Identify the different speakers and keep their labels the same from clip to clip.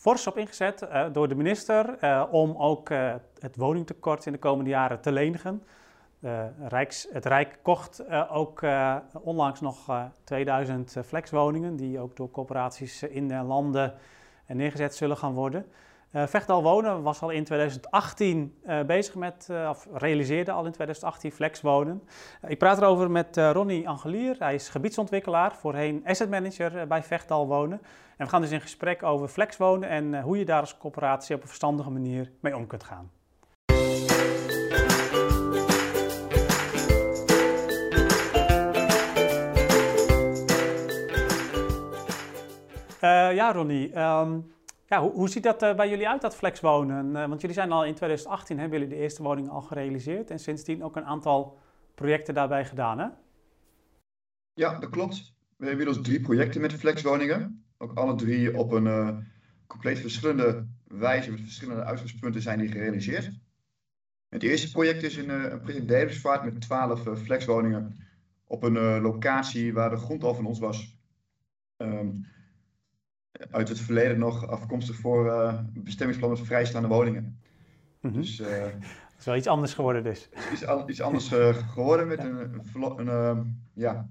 Speaker 1: fors op ingezet door de minister om ook het woningtekort in de komende jaren te lenigen. Het Rijk kocht ook onlangs nog 2000 flexwoningen, die ook door corporaties in de landen neergezet zullen gaan worden. Uh, Vechtal Wonen was al in 2018 uh, bezig met, uh, of realiseerde al in 2018 Flex Wonen. ik praat erover met Ronnie Angelier. Hij is gebiedsontwikkelaar, voorheen asset manager bij Vechtal Wonen. En we gaan dus in gesprek over Flex Wonen en hoe je daar als coöperatie op een verstandige manier mee om kunt gaan. ja, Ronnie. Um, ja, hoe, hoe ziet dat uh, bij jullie uit, dat flexwonen? Uh, want jullie zijn al in 2018, hebben jullie de eerste woning al gerealiseerd. En sindsdien ook een aantal projecten daarbij gedaan, hè?
Speaker 2: Ja, dat klopt. We hebben inmiddels drie projecten met flexwoningen. Ook alle drie op een uh, compleet verschillende wijze, met verschillende uitgangspunten zijn die gerealiseerd. Het eerste project is een, een project Deversvaart met 12 flexwoningen op een locatie waar de grond al van ons was. Um, uit het verleden nog afkomstig voor uh, bestemmingsplan met vrijstaande woningen.
Speaker 1: Mm -hmm. Dus, uh, dat is wel iets anders geworden dus.
Speaker 2: Iets, iets anders uh, geworden met een, een, een ja,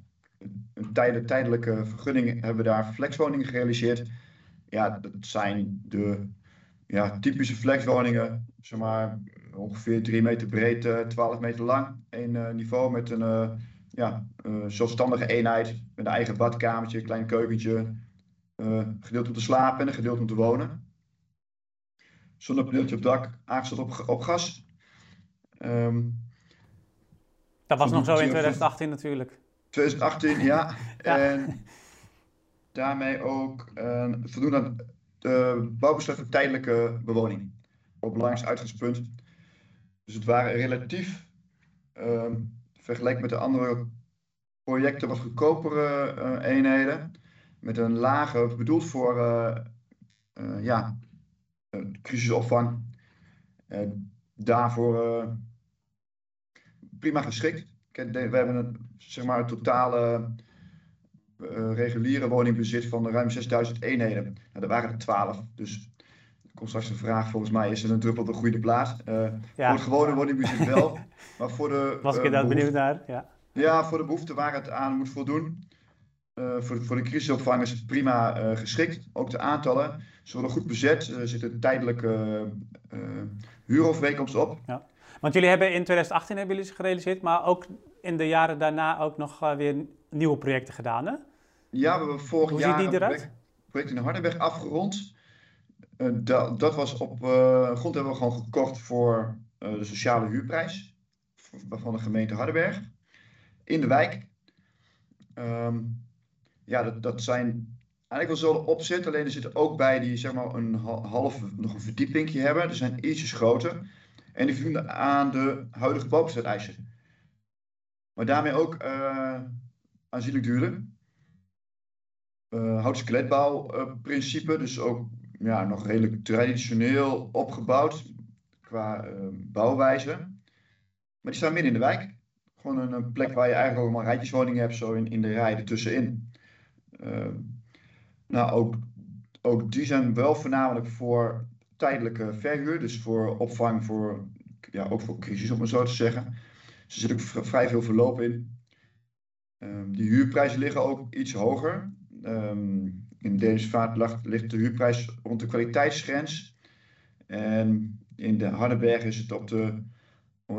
Speaker 2: een tijde, tijdelijke vergunning hebben we daar flexwoningen gerealiseerd. Ja, dat zijn de ja, typische flexwoningen, zeg maar ongeveer 3 meter breed, 12 meter lang. Een niveau met een ja, zelfstandige eenheid, met een eigen badkamertje, klein keukentje, uh, gedeelte om te slapen en een gedeelte om te wonen. Zonnepaneeltje op dak, aangesloten op, op gas. Um,
Speaker 1: dat was nog zo in 2018 natuurlijk.
Speaker 2: 2018, ja. ja. En daarmee ook uh, voldoen aan de bouwbesluit voor tijdelijke bewoning. Op belangrijkste uitgangspunt. Dus het waren relatief, um, vergeleken met de andere projecten, wat goedkopere uh, eenheden met een lage, bedoeld voor uh, uh, ja, crisisopvang. Uh, daarvoor prima geschikt. We hebben een, zeg maar, totale reguliere woningbezit van ruim 6000 eenheden. Nou, er waren er 12. Dus er komt straks een vraag, volgens mij is het een druppel op de goede plaats. Ja. Voor het gewone woningbezit wel. maar voor de.
Speaker 1: Was ik inderdaad benieuwd naar? Ja.
Speaker 2: ja, voor de behoefte waar het aan moet voldoen. Uh, voor, de, voor de crisisopvang is het prima uh, geschikt. Ook de aantallen. Ze worden goed bezet. Er zitten tijdelijke uh, huurovereenkomsten op. Ja.
Speaker 1: Want jullie hebben in 2018 hebben jullie ze gerealiseerd, maar ook in de jaren daarna ook nog weer nieuwe projecten gedaan, hè?
Speaker 2: Ja, we hebben vorig
Speaker 1: Hoe
Speaker 2: jaar
Speaker 1: die eruit?
Speaker 2: een project in de Hardenberg afgerond. Dat, dat, was op grond hebben we gewoon gekocht voor de sociale huurprijs van de gemeente Hardenberg. In de wijk. Um, ja, dat, zijn eigenlijk wel zo'n opzet. Alleen er zitten ook bij die zeg maar een half, nog een verdiepingje hebben. Die zijn ietsjes groter. En die voldoen aan de huidige bouwbesluiteisen. Maar daarmee ook uh, aanzienlijk duurder. Uh, dus ook ja, nog redelijk traditioneel opgebouwd qua uh, bouwwijze. Maar die staan midden in de wijk. Gewoon een, plek waar je eigenlijk allemaal rijtjeswoningen hebt, zo in, in de rij ertussenin. Ehm, nou, ook, ook die zijn wel voornamelijk voor tijdelijke verhuur, dus voor opvang voor, ja, ook voor crisis om het zo te zeggen. Er zit ook vrij veel verloop in. Um, die huurprijzen liggen ook iets hoger. Um, in Denisvaart ligt de huurprijs rond de kwaliteitsgrens. En in de Hardenberg is het op de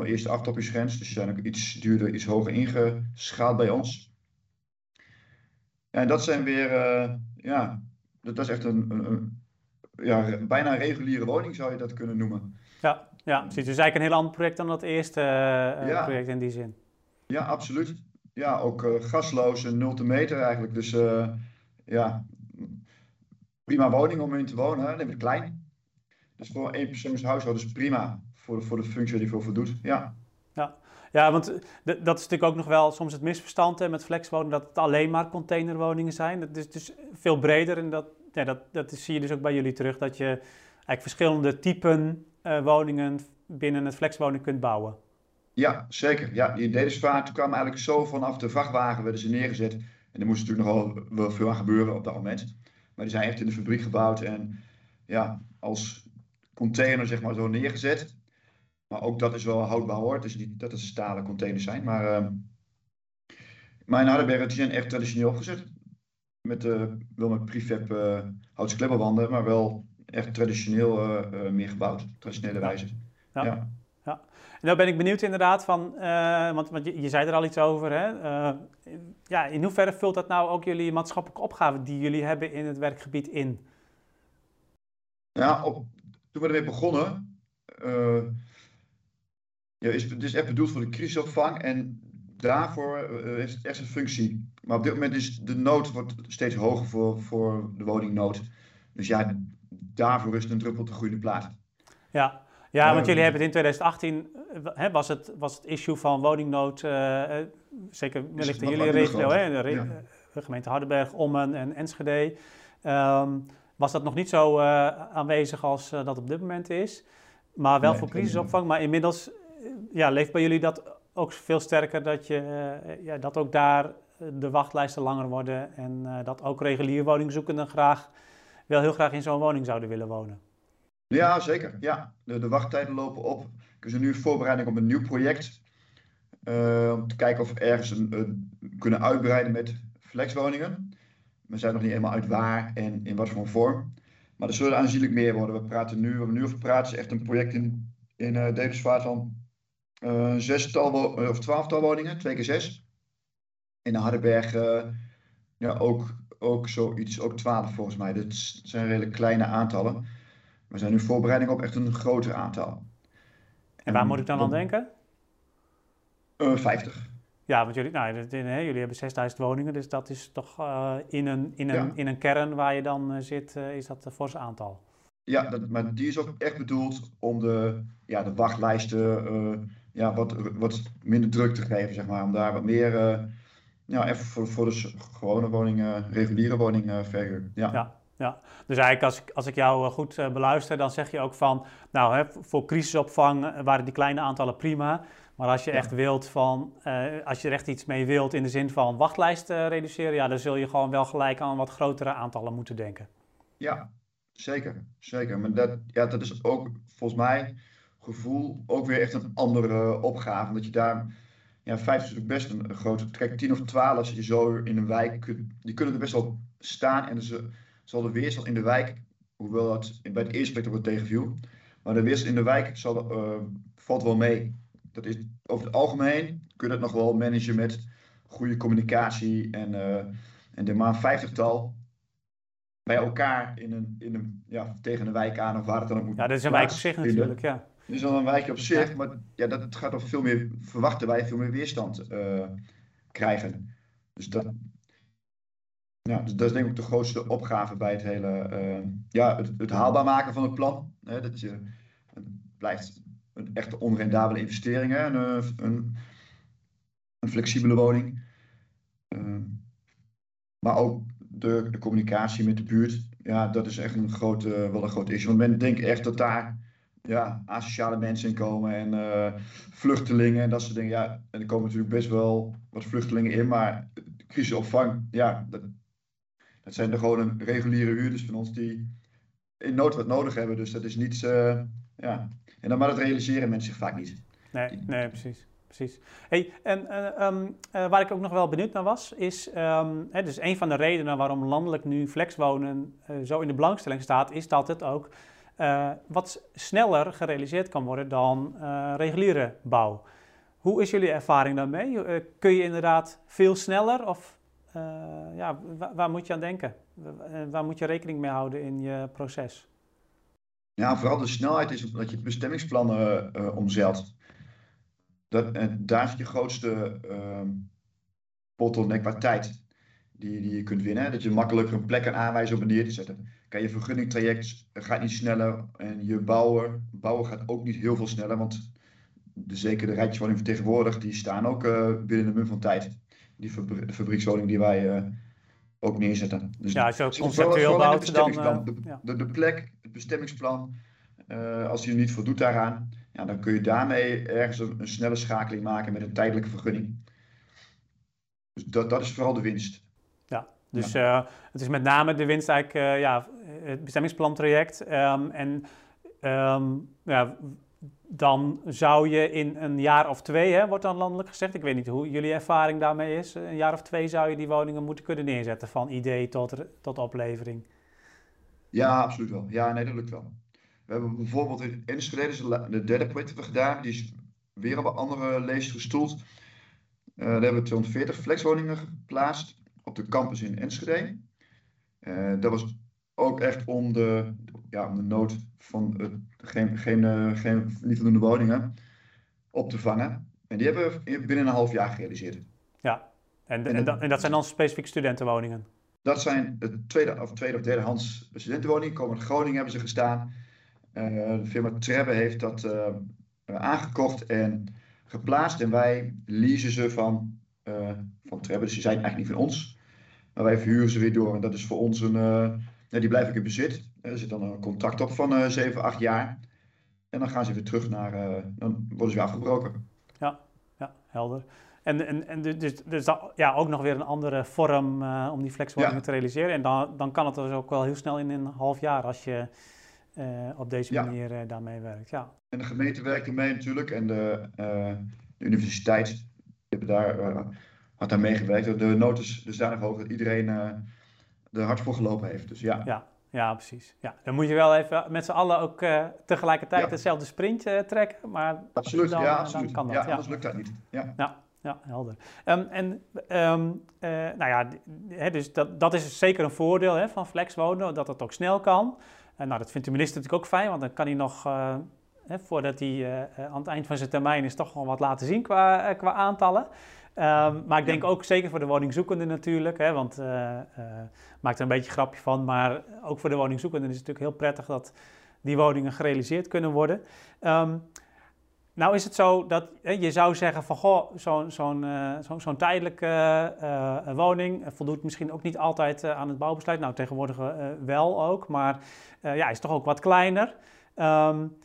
Speaker 2: eerste achtopjesgrens. Dus ze zijn ook iets duurder, iets hoger ingeschaald bij ons. En dat zijn weer, uh, ja, dat, is echt een, een, ja, bijna een reguliere woning zou je dat kunnen noemen.
Speaker 1: Ja, ja precies. Dus eigenlijk een heel ander project dan dat eerste uh, ja. project in die zin.
Speaker 2: Ja, absoluut. Ja, ook uh, gasloos en 0 meter eigenlijk. Dus ja, prima woning om in te wonen. Het klein. Dus voor één persoonshuishouden is prima voor de, voor de functie die voor voldoet. Ja.
Speaker 1: Ja, ja, want dat is natuurlijk ook nog wel soms het misverstand met flexwonen, dat het alleen maar containerwoningen zijn. Dat is dus veel breder en dat, ja, dat, dat zie je dus ook bij jullie terug, dat je eigenlijk verschillende typen uh, woningen binnen het flexwonen kunt bouwen.
Speaker 2: Ja, zeker. Ja, die Dedesvaart kwam eigenlijk zo vanaf de vrachtwagen werden ze neergezet. En er moest natuurlijk nogal wel veel aan gebeuren op dat moment. Maar die zijn echt in de fabriek gebouwd en ja, als container zeg maar zo neergezet. Maar ook dat is wel houdbaar hoor. Het is niet dat het stalen containers zijn. Maar uh, mijn die zijn echt traditioneel opgezet. Met, uh, wel met prefab uh, houtse klebberwanden, maar wel echt traditioneel meer gebouwd. Traditionele wijze.
Speaker 1: Ja. ja. ja. En nou ben ik benieuwd inderdaad van, want, want je, je, zei er al iets over. Hè? ja, in hoeverre vult dat nou ook jullie maatschappelijke opgave die jullie hebben in het werkgebied in?
Speaker 2: Ja, op, toen we ermee begonnen, ja, is, het is echt bedoeld voor de crisisopvang en daarvoor uh, heeft het echt een functie. Maar op dit moment is de nood wordt steeds hoger voor, voor de woningnood. Dus ja, daarvoor rust een druppel te groeiende plaat.
Speaker 1: Ja, ja, want jullie hebben het in 2018, hè, was, het, was het issue van woningnood, uh, zeker wellicht in jullie regio, hè, de, ja. gemeente Hardenberg, Ommen en Enschede. Um, was dat nog niet zo aanwezig als dat op dit moment is. Maar wel nee, voor crisisopvang. Maar inmiddels ja, leeft bij jullie dat ook veel sterker dat, je, ja, dat ook daar de wachtlijsten langer worden. En dat ook reguliere woningzoekenden graag, wel heel graag in zo'n woning zouden willen wonen.
Speaker 2: Ja, zeker. Ja. De, de wachttijden lopen op. We zijn nu voorbereiding op een nieuw project. om te kijken of we ergens een, kunnen uitbreiden met flexwoningen. We zijn nog niet helemaal uit waar en in wat voor vorm. Maar er zullen aanzienlijk meer worden. We praten nu, we nu over praten, is echt een project in, in uh, van uh, zestal of twaalftal woningen, twee keer zes. In de Hardenberg uh, ja, ook, ook zoiets, ook twaalf volgens mij. Dit zijn redelijk kleine aantallen. We zijn nu voorbereiding op echt een groter aantal.
Speaker 1: En waar moet ik dan aan denken?
Speaker 2: Uh, 50.
Speaker 1: Ja, want jullie, nou, jullie hebben 6000 woningen, dus dat is toch uh, in, een, in, een, in een kern waar je dan uh, zit, uh, is dat een fors aantal.
Speaker 2: Ja, dat, maar die is ook echt bedoeld om de, ja, de wachtlijsten ja, wat, wat minder druk te geven, zeg maar. Om daar wat meer, ja, even voor, voor de gewone woningen, reguliere woning verhuur. Ja.
Speaker 1: ja. Ja, dus eigenlijk als ik, als ik jou goed beluister, dan zeg je ook van, nou, hè, voor crisisopvang waren die kleine aantallen prima. Maar als je echt wilt van, uh, als je er echt iets mee wilt in de zin van wachtlijst uh, reduceren, ja, dan zul je gewoon wel gelijk aan wat grotere aantallen moeten denken.
Speaker 2: Ja, zeker. Zeker. Maar dat, ja, dat is ook volgens mij gevoel ook weer echt een andere opgave. Omdat je daar, ja, vijf is natuurlijk best een, grote, kijk, tien of twaalf als je zo in een wijk, kunt, die kunnen er best wel staan en ze zal de weerstand in de wijk, hoewel dat bij het eerste plek tegenviel, maar de weerstand in de wijk zal, uh, valt wel mee dat is over het algemeen kun je dat nog wel managen met goede communicatie en, uh, en de maar vijftigtal bij elkaar in een, in een, ja, tegen een wijk aan of waar het dan ook moet
Speaker 1: Ja, dat is een wijk op zich natuurlijk, ja.
Speaker 2: Dat is dan een wijk op zich, maar ja, dat gaat toch veel meer, verwachten wij, veel meer weerstand uh, krijgen. Dus dat, ja, dus dat is denk ik ook de grootste opgave bij het hele, uh, ja, het, het, haalbaar maken van het plan. Hè, dat je, het blijft een echte onrendabele investering, hè? Een, eh, een, een flexibele woning. Uh, maar ook de, de, communicatie met de buurt, ja, dat is echt een groot, wel een groot issue. Want men denkt echt dat daar ja, asociale mensen komen en uh, vluchtelingen en dat soort dingen. Ja, en er komen natuurlijk best wel wat vluchtelingen in, maar crisisopvang, ja, dat, dat zijn de gewoon reguliere huurders van ons die in nood wat nodig hebben. Dus dat is niets, ja, en dan maar dat realiseren mensen zich vaak niet.
Speaker 1: Nee, nee precies. precies. Hey, en uh, waar ik ook nog wel benieuwd naar was, is, um, hè, dus een van de redenen waarom landelijk nu flexwonen zo in de belangstelling staat, is dat het ook wat sneller gerealiseerd kan worden dan reguliere bouw. Hoe is jullie ervaring daarmee? kun je inderdaad veel sneller of ja, waar, moet je aan denken? waar moet je rekening mee houden in je proces?
Speaker 2: Ja, vooral de snelheid is dat je bestemmingsplannen omzeilt. Dat, daar is je grootste uh, bottleneck qua tijd die, die je kunt winnen. Dat je makkelijker een plek kan aanwijzen om neer te zetten. Kijk, je vergunningtraject gaat niet sneller en je bouwen, bouwen gaat ook niet heel veel sneller, want de, zeker de rijtjeswoningen van tegenwoordig, die staan ook uh, binnen de mum van tijd. Die fabriekswoning die wij uh, ook neerzetten.
Speaker 1: Dus ja, als je ook conceptueel bouwt, dan... Uh,
Speaker 2: de, de, de, plek, het bestemmingsplan, als je niet voldoet daaraan, ja, dan kun je daarmee ergens een, een, snelle schakeling maken met een tijdelijke vergunning. Dus dat, dat is vooral de winst.
Speaker 1: Ja, Dus het is met name de winst eigenlijk, ja, het bestemmingsplantraject. Um, en um, ja, dan zou je in een jaar of twee, hè, wordt dan landelijk gezegd, ik weet niet hoe jullie ervaring daarmee is, een jaar of twee zou je die woningen moeten kunnen neerzetten van idee tot, tot oplevering.
Speaker 2: Ja, absoluut wel. Ja, nee, dat lukt wel. We hebben bijvoorbeeld in Enschede, de derde project we gedaan, die is weer op een andere lees gestoeld. Uh, daar hebben we 240 flexwoningen geplaatst op de campus in Enschede. Uh, dat was ook echt om de, ja, om de nood van uh, geen, geen, uh, geen niet voldoende woningen op te vangen. En die hebben we binnen een half jaar gerealiseerd.
Speaker 1: Ja, en, en, en, dat, zijn dan specifiek studentenwoningen?
Speaker 2: Dat zijn de tweede of, tweede of derdehands studentenwoningen. Komen uit Groningen hebben ze gestaan. Uh, de firma Trebbe heeft dat aangekocht en geplaatst. En wij leasen ze van, van Trebbe. Dus die zijn eigenlijk niet van ons. Maar wij verhuren ze weer door. En dat is voor ons een, die blijven in bezit. Er zit dan een contract op van uh, 7, 8 jaar. En dan gaan ze weer terug naar, uh, dan worden ze weer afgebroken.
Speaker 1: Ja, ja helder. En, en, en dus, dus ja, ook nog weer een andere vorm uh, om die flexwoningen te realiseren. En dan, dan kan het dus ook wel heel snel in een half jaar als je op deze manier ja. daarmee werkt. Ja.
Speaker 2: En de gemeente werkt ermee natuurlijk en de, de universiteit hebben daar, had daar meegewerkt. De nood is dusdanig hoog dat iedereen er hard voor gelopen heeft. Dus ja.
Speaker 1: ja. Ja, precies. Ja, dan moet je wel even met z'n allen ook uh, tegelijkertijd hetzelfde sprint uh, trekken. Maar
Speaker 2: absoluut, dan, ja, absoluut. Dan kan dat. Ja, anders lukt dat niet. Ja,
Speaker 1: ja, ja helder. Um, en um, uh, nou ja, hè, dus dat, dat is zeker een voordeel hè, van flexwonen, dat het ook snel kan. En nou, dat vindt de minister natuurlijk ook fijn, want dan kan hij nog, voordat hij aan het eind van zijn termijn is, toch nog wat laten zien qua, qua aantallen. Um, maar ik denk ook zeker voor de woningzoekenden natuurlijk, hè, want uh, maakt er een beetje een grapje van, maar ook voor de woningzoekenden is het natuurlijk heel prettig dat die woningen gerealiseerd kunnen worden. Um, nou is het zo dat hè, je zou zeggen van goh, zo'n zo'n zo, zo tijdelijke woning voldoet misschien ook niet altijd aan het bouwbesluit. Nou, tegenwoordig wel ook, maar ja, is toch ook wat kleiner. Um,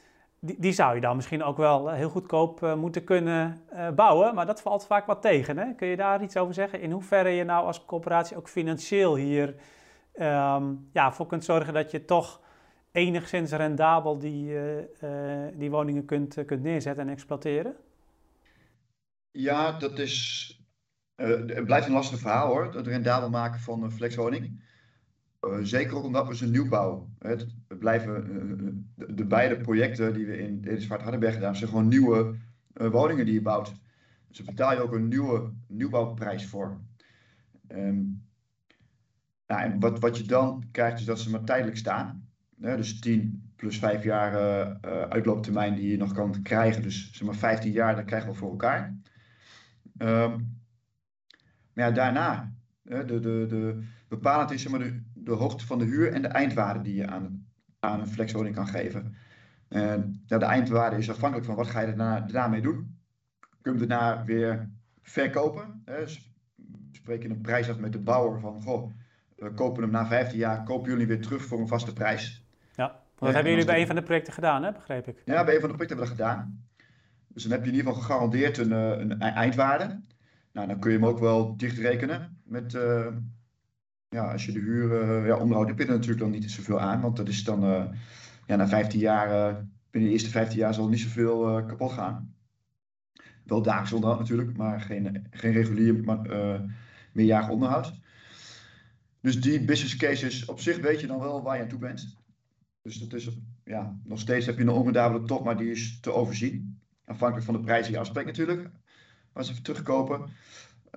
Speaker 1: die, zou je dan misschien ook wel eh, heel goedkoop uh, moeten kunnen uh, bouwen, maar dat valt vaak wat tegen. Hè? Kun je daar iets over zeggen? In hoeverre je nou als coöperatie ook financieel hier um, ja, voor kunt zorgen dat je toch enigszins rendabel die, die woningen kunt, kunt neerzetten en exploiteren?
Speaker 2: Ja, dat is. het blijft een lastig verhaal hoor, het rendabel maken van een flexwoning. Eh, zeker ook omdat we ze nieuwbouw. Het blijven eh, de, de, beide projecten die we in Edesvaart Hardenberg gedaan zijn gewoon nieuwe woningen die je bouwt. Dus daar betaal je ook een nieuwe nieuwbouwprijs voor. Um, nou, en wat, wat je dan krijgt is dat ze maar tijdelijk staan. dus 10 plus 5 jaar uitlooptermijn die je nog kan krijgen. Dus zeg maar 15 jaar, dat krijgen we voor elkaar. Um, maar ja, daarna, de, de, de, bepalend is zeg maar, de, de hoogte van de huur en de eindwaarde die je aan, aan een flexwoning kan geven. En ja, de eindwaarde is afhankelijk van wat ga je daarna, daarmee doen. Kun je daarna weer verkopen. Hè? Dus we spreken een prijs af met de bouwer van, goh, we kopen hem na 15 jaar, kopen jullie weer terug voor een vaste prijs.
Speaker 1: Ja, dat hebben jullie bij een van de projecten gedaan, hè? begreep ik.
Speaker 2: Ja, bij een van de projecten hebben we dat gedaan. Dus dan heb je in ieder geval gegarandeerd een, eh, een eindwaarde. Nou, dan kun je hem ook wel dichtrekenen met, uh, ja, als je de huur, uh, ja, onderhoud heb je er natuurlijk dan niet zoveel aan. Want dat is dan, uh, ja, na 15 jaar, uh, binnen de eerste 15 jaar zal niet zoveel kapot gaan. Wel dagelijks onderhoud natuurlijk, maar geen, geen regulier maar, meerjarig onderhoud. Dus die business cases op zich weet je dan wel waar je aan toe bent. Dus dat is, ja, nog steeds heb je een onrendabele top, maar die is te overzien. Afhankelijk van de prijs die je afspreekt natuurlijk. Als ze terugkopen.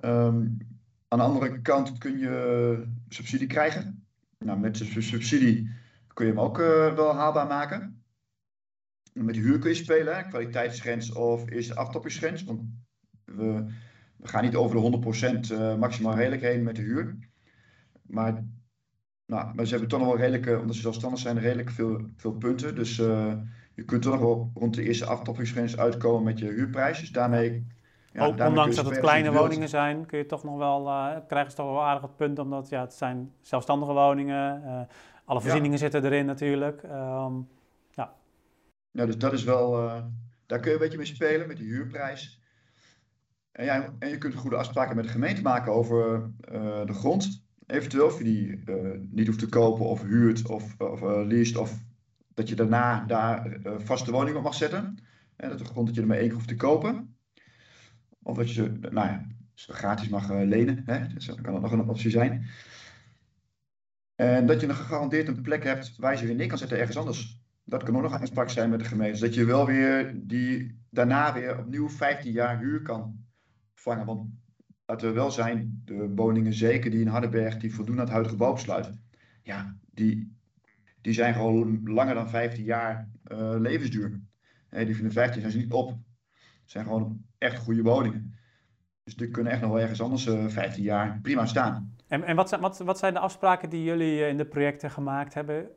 Speaker 2: Um, aan de andere kant kun je subsidie krijgen. Nou, met de subsidie kun je hem ook uh, wel haalbaar maken. Met de huur kun je spelen, kwaliteitsgrens of eerste aftoppingsgrens. Want we, we, gaan niet over de 100% uh, maximaal redelijk heen met de huur. Maar, nou, maar ze hebben toch nog wel redelijk, omdat ze zelfstandig zijn, redelijk veel, veel punten. Dus je kunt toch nog wel rond de eerste aftoppingsgrens uitkomen met je huurprijs. Dus daarmee
Speaker 1: ja, Ook, ondanks dat het kleine woningen zijn, kun je toch nog wel, uh, krijgen ze toch wel aardig het punt, omdat ja, het zijn zelfstandige woningen, uh, alle voorzieningen zitten erin natuurlijk. Um, ja.
Speaker 2: ja, dus dat is wel, uh, daar kun je een beetje mee spelen, met de huurprijs. En, ja, en je kunt goede afspraken met de gemeente maken over de grond. eventueel, of je die niet hoeft te kopen of huurt of, of leest, of dat je daarna daar vaste woning op mag zetten. En dat de grond dat je er maar één hoeft te kopen. Of dat je ze, nou ja, gratis mag lenen. Hè? Dus dat kan dat nog een optie zijn. En dat je nog gegarandeerd een plek hebt waar je ze weer neer kan zetten ergens anders. Dat kan ook nog een afspraak zijn met de gemeente. Dat je wel weer die daarna weer opnieuw 15 jaar huur kan vangen. Want laten we wel zijn, de woningen zeker die in Hardenberg, die voldoen aan het huidige bouwbesluit. Ja, die, die zijn gewoon langer dan 15 jaar uh, levensduur. die van de 15 zijn ze niet op. Zijn gewoon echt goede woningen. Dus die kunnen echt nog wel ergens anders uh, eh, 15 jaar prima staan.
Speaker 1: En, en wat, zijn, wat, wat zijn de afspraken die jullie eh, in de projecten gemaakt hebben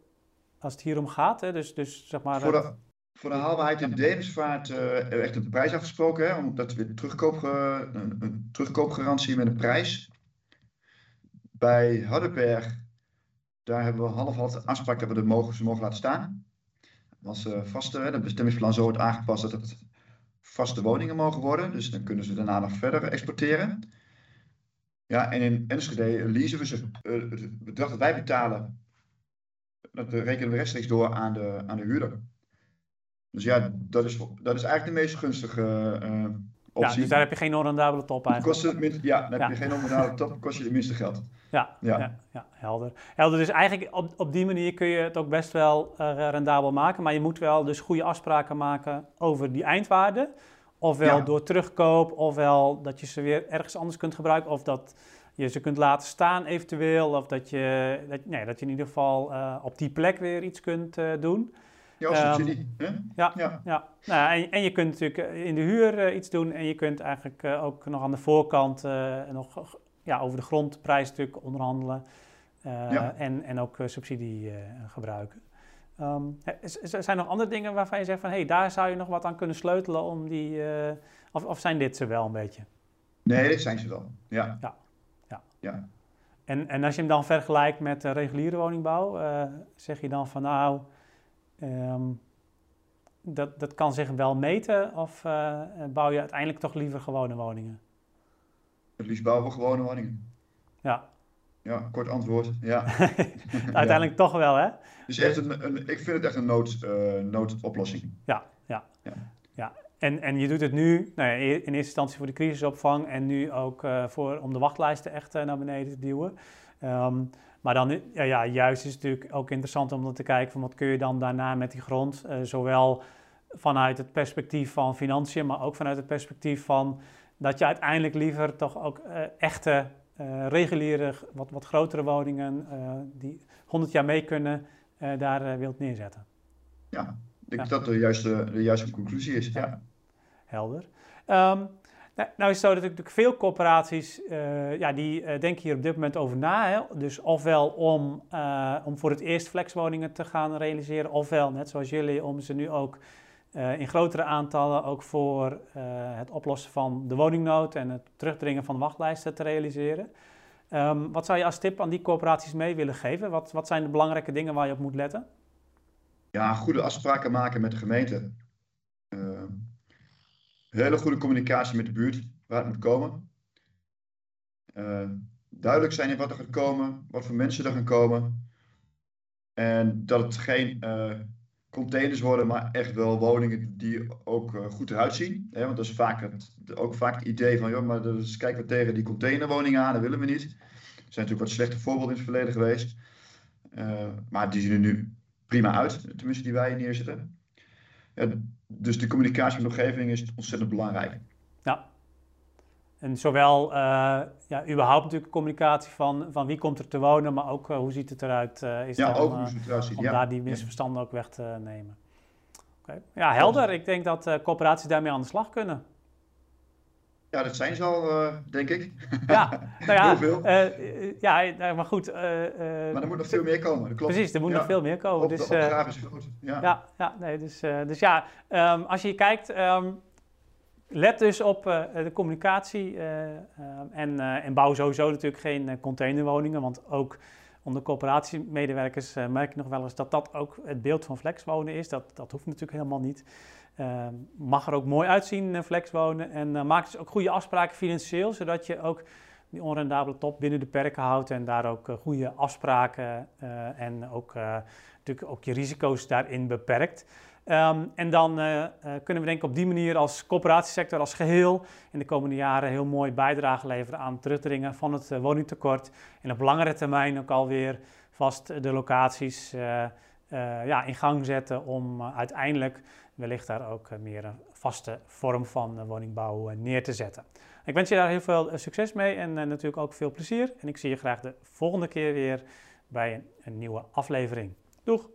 Speaker 1: als het hier om gaat? Hè? Dus, dus, zeg maar,
Speaker 2: voor, de, voor de haalbaarheid in Demensvaart uh, echt een prijs afgesproken. Hè? Omdat we terugkoop, een, een terugkoopgarantie met een prijs. Bij Hardenberg, daar hebben we half-half afspraak dat we de mogen, ze mogen laten staan. Als uh, vaste, het bestemmingsplan zo wordt aangepast dat het vaste woningen mogen worden. Dus dan kunnen ze daarna nog verder exporteren. Ja, en in Enschede leasen we ze. Eh, het bedrag dat wij betalen, dat rekenen we rechtstreeks door aan de, aan de huurder. Dus ja, dat is, dat is eigenlijk de meest gunstige uh, optie.
Speaker 1: Ja, dus daar heb je geen onrendabele top eigenlijk.
Speaker 2: Kost het minst, ja, dan heb je geen onrendabele top, kost je het minste geld.
Speaker 1: Ja, ja. ja, helder. helder. Dus eigenlijk op, op die manier kun je het ook best wel uh, rendabel maken, maar je moet wel dus goede afspraken maken over die eindwaarde. Ofwel door terugkoop, ofwel dat je ze weer ergens anders kunt gebruiken, of dat je ze kunt laten staan eventueel, of dat je, dat, nee, dat je in ieder geval uh, op die plek weer iets kunt uh, doen.
Speaker 2: Ja, subsidie. Um,
Speaker 1: ja, ja. ja. Nou, en, en, je kunt natuurlijk in de huur uh, iets doen en je kunt eigenlijk ook nog aan de voorkant nog ja, over de grondprijs natuurlijk onderhandelen en, en ook subsidie gebruiken. Um, zijn er nog andere dingen waarvan je zegt van hé, hey, daar zou je nog wat aan kunnen sleutelen om die. Of, of zijn dit ze wel een beetje?
Speaker 2: Nee, dit zijn ze wel. Ja.
Speaker 1: ja. ja. ja. En, en als je hem dan vergelijkt met reguliere woningbouw, zeg je dan van nou, um, dat, dat kan zich wel meten of uh, bouw je uiteindelijk toch liever gewone woningen?
Speaker 2: Het liefst bouwen we gewone woningen.
Speaker 1: Ja.
Speaker 2: Ja, kort antwoord. Ja.
Speaker 1: Uiteindelijk toch wel, hè?
Speaker 2: Dus echt een, een, ik vind het echt een nood, uh, noodoplossing.
Speaker 1: Ja, ja. ja. ja. En, en je doet het nu nou ja, in eerste instantie voor de crisisopvang en nu ook uh, voor, om de wachtlijsten echt naar beneden te duwen. Um, maar dan, ja, ja, juist is het natuurlijk ook interessant om te kijken van wat kun je dan daarna met die grond. zowel vanuit het perspectief van financiën, maar ook vanuit het perspectief van dat je uiteindelijk liever toch ook echte uh, reguliere, wat, wat grotere woningen die 100 jaar mee kunnen, daar wilt neerzetten.
Speaker 2: Ja, ik denk dat de juiste, de juiste conclusie is. Ja.
Speaker 1: Helder. Um, nou, nou, is het zo dat natuurlijk veel corporaties, ja, die denken hier op dit moment over na. Hè? Dus ofwel om, om voor het eerst flexwoningen te gaan realiseren, ofwel, net zoals jullie, om ze nu ook in grotere aantallen ook voor het oplossen van de woningnood en het terugdringen van wachtlijsten te realiseren. Um, wat zou je als tip aan die corporaties mee willen geven? Wat, wat zijn de belangrijke dingen waar je op moet letten?
Speaker 2: Ja, goede afspraken maken met de gemeente. Hele goede communicatie met de buurt, waar het moet komen. duidelijk zijn in wat er gaat komen, wat voor mensen er gaan komen. En dat het geen containers worden, maar echt wel woningen die ook uh, goed eruit zien. Hè? Want dat is vaak het, ook vaak het idee van, joh, maar dus kijken we tegen die containerwoningen aan, dat willen we niet. Er zijn natuurlijk wat slechte voorbeelden in het verleden geweest. Maar die zien er nu prima uit, tenminste die wij neerzetten. Ja, dus de communicatie met de omgeving is ontzettend belangrijk.
Speaker 1: Ja, en zowel uh, ja, überhaupt natuurlijk communicatie van, van wie komt er te wonen, maar ook uh, hoe ziet het eruit. Uh, is
Speaker 2: ja, ook hoe ziet het eruit ziet.
Speaker 1: Om daar die misverstanden ook weg te nemen. Okay. Ja, helder. Ik denk dat corporaties daarmee aan de slag kunnen.
Speaker 2: Ja, dat zijn ze al, denk ik.
Speaker 1: Ja, nou ja,
Speaker 2: Heel veel.
Speaker 1: ja, maar goed.
Speaker 2: maar er moet nog veel meer komen, dat klopt.
Speaker 1: Precies, er moet nog veel meer komen.
Speaker 2: Op,
Speaker 1: dus,
Speaker 2: de opgave is groot. Ja,
Speaker 1: ja, ja, nee, dus, dus ja, um, als je kijkt... Um, Let dus op de communicatie uh, en, en, bouw sowieso natuurlijk geen containerwoningen, want ook onder coöperatiemedewerkers merk je nog wel eens dat dat ook het beeld van flexwonen is. Dat, dat hoeft natuurlijk helemaal niet. Mag er ook mooi uitzien, flexwonen. En maak dus ook goede afspraken financieel, zodat je ook die onrendabele top binnen de perken houdt en daar ook goede afspraken en ook, natuurlijk ook je risico's daarin beperkt. Ehm, en dan kunnen we denk ik op die manier als coöperatiesector als geheel in de komende jaren heel mooi bijdrage leveren aan terugdringen van het woningtekort. En op langere termijn ook alweer vast de locaties ja, in gang zetten om uiteindelijk wellicht daar ook meer een vaste vorm van woningbouw neer te zetten. Ik wens je daar heel veel succes mee en natuurlijk ook veel plezier. En ik zie je graag de volgende keer weer bij een, een nieuwe aflevering. Doeg!